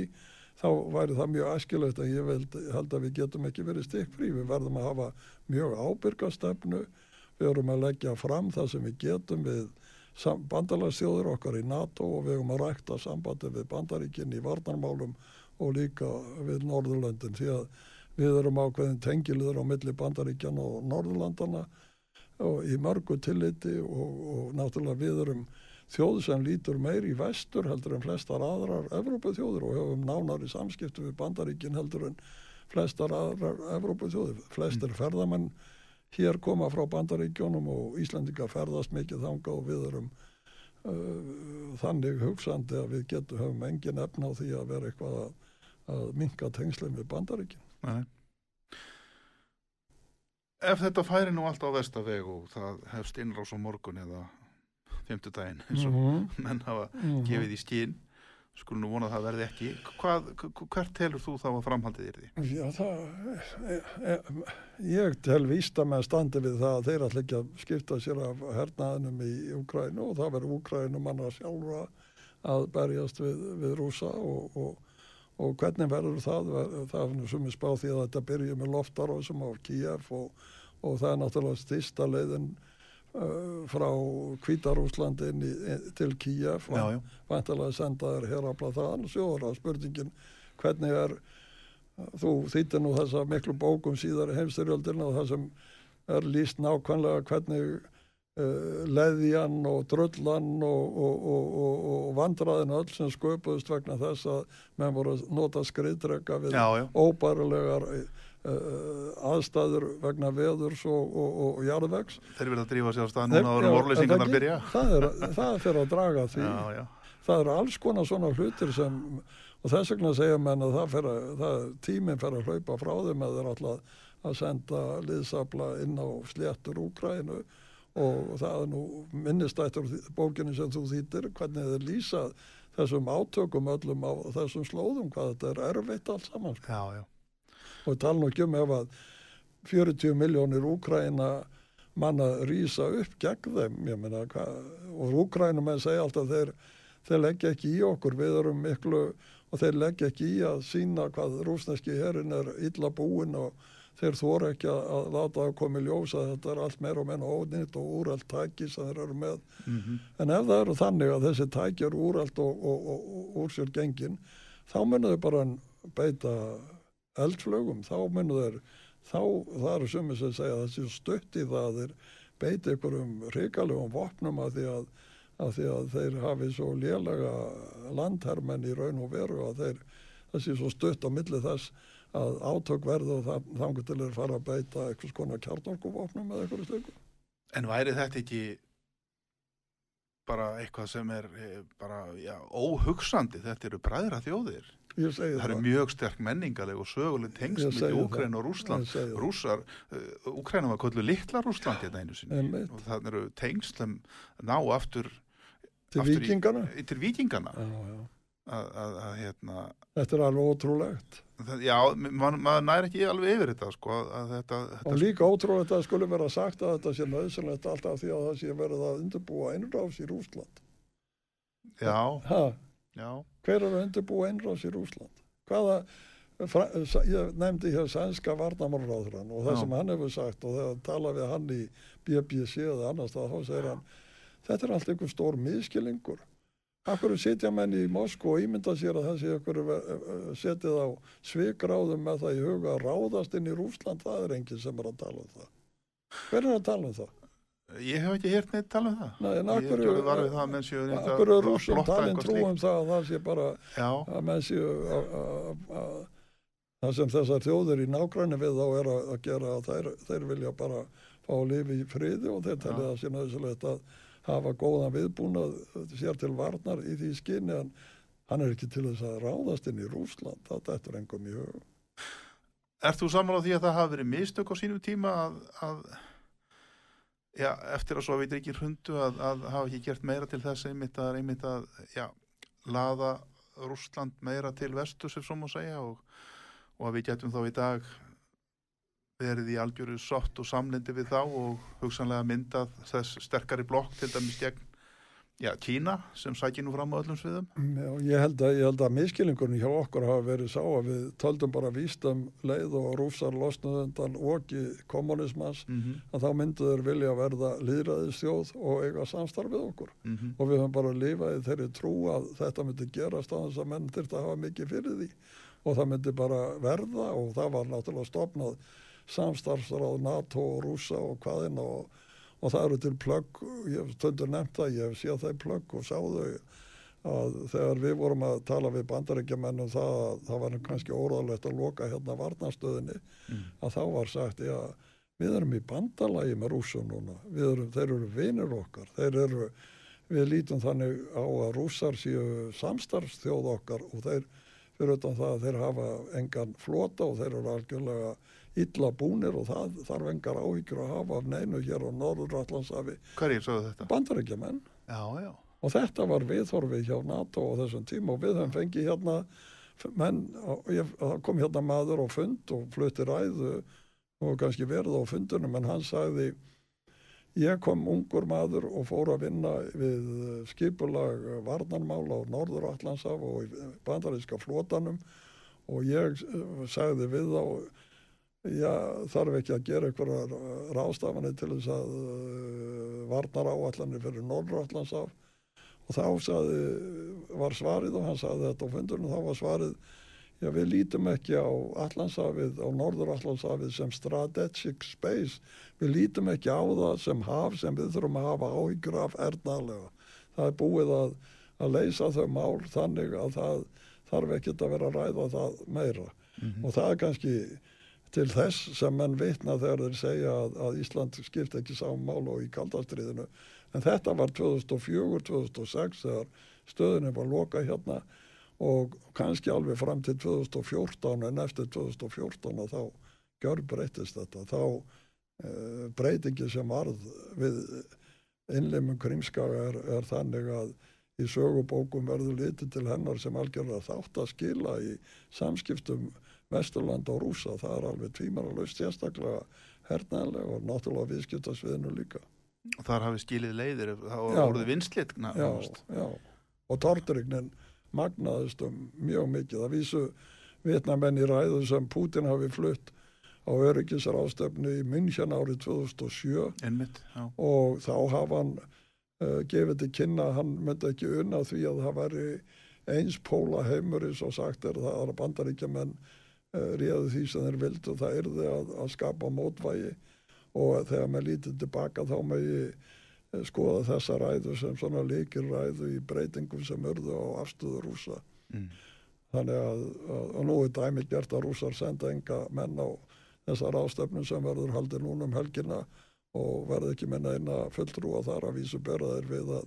þá væri það mjög æskilegt að ég veld, held að við getum ekki verið stikkfrí. Við verðum að hafa mjög ábyrgastefnu, við verðum að leggja fram það sem við getum við bandalagsþjóður okkar í NATO og við verðum að rækta sambandi við bandaríkinn í varnarmálum og líka við Norðurlöndin því að við erum ákveðin tengiliður á milli bandaríkjan og Norðurlandana og í mörgu tilliti og, og náttúrulega við erum þjóð sem lítur meir í vestur heldur en flestar aðrar Evrópaþjóður og hefum nánari samskiptu við bandaríkin heldur en flestar aðrar Evrópaþjóður. Flestir mm. ferðamenn hér koma frá bandaríkjónum og Íslandingar ferðast mikið þanga og við erum uh, þannig hugsandi að við getum, höfum engin efna á því að vera eitthvað að, að minka tengslinn við bandaríkin. Nei. Ef þetta færi nú allt á vestavegu, það hefst innrás á morgun eða fymtudaginn eins og mm -hmm. menn hafa mm -hmm. gefið í skín skulum nú vonað að það verði ekki Hvað, hvert telur þú þá að framhaldið er því? Já það e, e, ég tel vísta með standi við það að þeir ætla ekki að skipta sér af hernaðinum í Ukrænu og það verður Ukrænu manna sjálfra að berjast við, við rúsa og, og, og hvernig verður það það er sem ég spá því að þetta byrju með loftarósum á Kíjaf og, og það er náttúrulega stista leiðin frá Kvítarúslandi til Kíjaf og vantilega sendaður hér á plataðan og sjóður á spurningin hvernig er þú þýttir nú þessa miklu bókum síðar í heimstyrjöldin og það sem er líst nákvæmlega hvernig uh, leðjan og drullan og, og, og, og vandraðin öll sem sköpuðist vegna þess að menn voru að nota skriðdrega við óbærulegar aðstæður vegna veðurs og, og, og jarðvegs. Þeir vilja að drífa sér á stað núna áður vorleysingarnar byrja. Það er, það er að draga því. Já, já. það eru alls konar svona hlutir sem og þess vegna segja menn að, það að það, tíminn fer að hlaupa frá þeim að þeir alltaf að senda liðsabla inn á sléttur Úkrænu og það er nú minnistættur bókinu sem þú þýttir hvernig þeir lýsa þessum átökum öllum á þessum slóðum hvað þetta er erfitt alls saman sko. Já, já og tala nú ekki um ef að 40 miljónir Úkræna manna rýsa upp gegn þeim. Meina, hva, og Úkrænum en segja alltaf þeir, þeir leggja ekki í okkur. Við erum miklu og þeir leggja ekki í að sína hvað rúsneski herin er illa búin og þeir þóra ekki að, að láta það komi ljósa þetta er allt meira og menna ónýtt og úrælt tæki sem þeir eru með. Mm -hmm. en ef það eru þannig að þessi tæki eru úrælt og, og, og, og úr sér gengin þá munum þau bara beita eldflögum þá munum þeir þá það sumið sem segja að þessi stutt í það þeir beiti ykkurum ríkalegum vopnum að því að, að því að þeir hafi svo lélega landhermenn í raun og veru að þeir þessi svo stutt á milli þess að átök verðu og þannig til þeir fara að beita eitthvað skona kjartorkuvopnum eða eitthvað slöku. En væri þetta ekki bara eitthvað sem er eh, bara já, óhugsandi, þetta eru bræðra þjóðir? Það eru mjög sterk menningaleg og söguleg tengst með Úkræn og Rúsland Rúsar, uh, Úkræn var kvöldu litla Rúsland hérna einu sinni. Og það eru tengst sem ná aftur til aftur vikingana í, til vikingana að hérna þetta er alveg ótrúlegt. Það, já, man, maður næri ekki alveg yfir þetta sko þetta, þetta og líka ótrúlegt að það skulle vera sagt að þetta sé nöðsynlegt alltaf því að það sé verið að undirbúa einráðs í Rúsland já. Ha Já. Hver eru undirbúið einrás í Rúsland? Hvaða, ég nefndi hér sænska varnamálráðurann og það Já. sem hann hefur sagt og þegar tala við hann í BBC eða annars þá segir hann þetta er allt einhver stór miskilingur. Akkur setja menn í Moskó og ímynda sér að þessi okkur setið á svikráðum með það í huga að ráðast inn í Rúsland, það er enginn sem er að tala um það. Hver er að tala um það? Ég hef ekki hirt neitt tala um það. Nei, en akkur eru rúsum talin trúum það að það sé bara Já. að menn séu að það sem þessar þjóður í nákvæmni við þá er að gera að þeir, þeir vilja bara fá að lifa í friði og þeir talið að sé nöðsulegt að hafa góðan viðbúnað sér til varnar í því skinni en hann er ekki til þess að ráðast inn í Rúsland, þetta er engum í hugum. Er þú saman á því að það hafi verið mistök á sínum tíma að, að já, eftir að svo veitir ekki hrundu að, að hafa ekki gert meira til þess einmitt að, einmitt að já, laða Rúsland meira til vestu sem svo má segja og, og að við getum þá í dag verið í algjöru sott og samlindi við þá og hugsanlega myndað þess sterkari blokk til dæmis gegn Já, Kína sem sækir nú fram á öllum sviðum. Já, ég held að, að miskilningunni hjá okkur hafa verið sá að við töldum bara vístum leið og rúfsar losnaðundan og í kommunismans mm -hmm. að þá mynduður vilja verða líðræðistjóð og eiga samstarfið okkur mm -hmm. og við höfum bara lífaði þeirri trú að þetta myndi gerast á þess að menn þurft að hafa mikið fyrir því og það myndi bara verða og það var náttúrulega stopnað samstarfsráð NATO og rúsa og hvaðinn og og það eru til plögg, ég hef stundur nefnt það, ég hef séð það í plögg og sáðu að þegar við vorum að tala við bandarækjamennum það að það var kannski óráðlegt að loka hérna varnastöðinni mm. að þá var sagt, já, við erum í bandalagi með rúsum núna, erum, þeir eru vinir okkar, þeir eru, við lítum þannig á að rúsar séu samstarfstjóð okkar og þeir, fyrir utan það að þeir hafa engan flota og þeir eru algjörlega illa búnir og það þarf engar áhyggjur að hafa af neinu hér á Norður-Allandsafi Hverjir sögðu þetta? Bandarækjumenn Já, já. Og þetta var viðhorfið hjá NATO á þessum tíma og við höfum fengið hérna menn, ég, það kom hérna maður á fund og flutti ræðu og kannski verði á fundunum en hann sagði ég kom ungur maður og fór að vinna við skipulag varnarmál á Norður-Allandsaf og bandaríska flotanum og ég sagði við þá já, þarf ekki að gera einhverjar rástafanir til þess að uh, varnar áallanir fyrir Norrallandsaf og þá saði, var svarið og hann saði þetta á fundunum, þá var svarið Já, við lítum ekki á Allandshafið, á Norður Allandshafið sem strategic space. Við lítum ekki á það sem haf sem við þurfum að hafa áhyggjur af erðnaðlega. Það er búið að, að leysa þau mál þannig að það þarf ekki að vera að ræða það meira. Mm -hmm. Og það er kannski til þess sem menn vitna þegar þeir segja að, að Ísland skipt ekki saman mál og í kaldastriðinu. En þetta var 2004-2006 þegar stöðunni var loka hérna og kannski alveg fram til 2014 en eftir 2014 og þá gjör breytist þetta þá uh, breytingi sem varð við innleimum krimskaga er, er þannig að í sögubókum verður litið til hennar sem algjörða þátt að skila í samskiptum Vesturland og Rúsa það er alveg tvímar laust sérstaklega hernaðlega og náttúrulega viðskiptasviðinu líka. Og þar hafi skilið leiðir þá voruð vinslit já, já, og torturignin magnaðist um mjög mikið. Það vísu vietnamenn í ræðu sem Putin hafi flutt á öryggisar ástöfnu í München árið 2007 Einmitt, og þá hafa hann uh, gefið til kynna að hann myndi ekki unna því að það væri eins póla heimuris og sagt er það að bandaríkjaman uh, réðu því sem þeir vildu og það erði að, að skapa mótvægi og þegar maður lítið tilbaka þá megi skoða þessa ræðu sem svona líkir ræðu í breytingum sem örðu á afstöðu rúsa mm. þannig að, að, að nú er dæmi gert að rúsar senda enga menn á þessar ástöfnum sem verður haldið núna um helgina og verði ekki minna eina fulltrúa þar að vísu beraðir við að,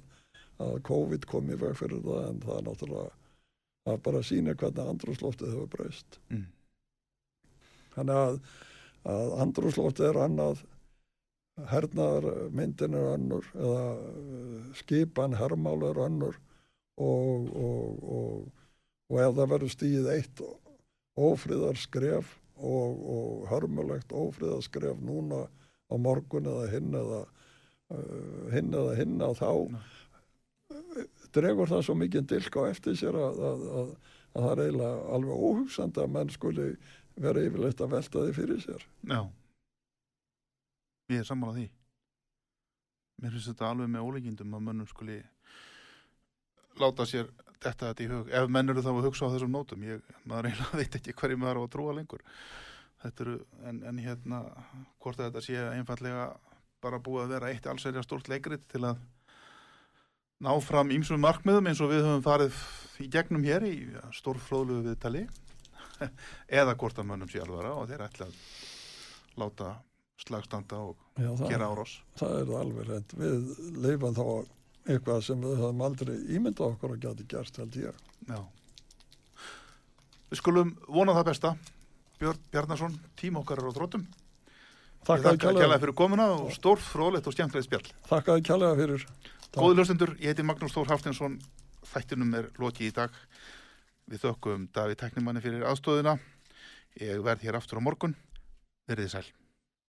að COVID kom í veg fyrir það en það er náttúrulega að bara sína hvernig andrúsloftið hefur breyst mm. Þannig að að andrúsloftið er annað hernaðarmyndin er önnur eða eh, skipan hermál er önnur og, og, og, og ef það verður stíð eitt ófríðarskref og hörmulegt ófríðarskref núna á morgun eða hinn eða uh, hinn eða hinn að þá uh, dregur það svo mikið dilk á eftir sér að, að, að, að það er eiginlega alveg óhugsand að menn skuli vera yfirleitt að velta því fyrir sér Já Ég er sammálað því. Mér finnst þetta alveg með óleikindum að mönnum skuli láta sér þetta þetta í hug. Ef menn eru þá að hugsa á þessum nótum, ég, maður eiginlega [laughs] veit ekki hverju maður á að trúa lengur. Eru, en, en hérna, hvort þetta sé einfallega bara búið að vera eitt allsverja stort leikrit til að ná fram ímsum markmiðum eins og við höfum farið í gegnum hér í stórflóðluðu viðtali [laughs] eða hvort að mönnum sé alvara og þeir ætla að láta slagstanda og Já, það, gera árás. það er alveg reynd við leifum þá eitthvað sem við höfum aldrei ímynda okkur að geta gert held ég. Já. Við skulum vona það besta. Björn Bjarnason, tím okkar er á þróttum Þakka þið kjærlega fyrir komuna og stór fróðlegt og stjæmtlega spjall. Þakka þið kjærlega fyrir. Góði löstendur, ég heiti Magnús Þór Haftinsson Þættinum er lokið í dag Við þökkum Daví Teknimanni fyrir aðstóðina Ég verð hér aftur á morgun. Verðið sæl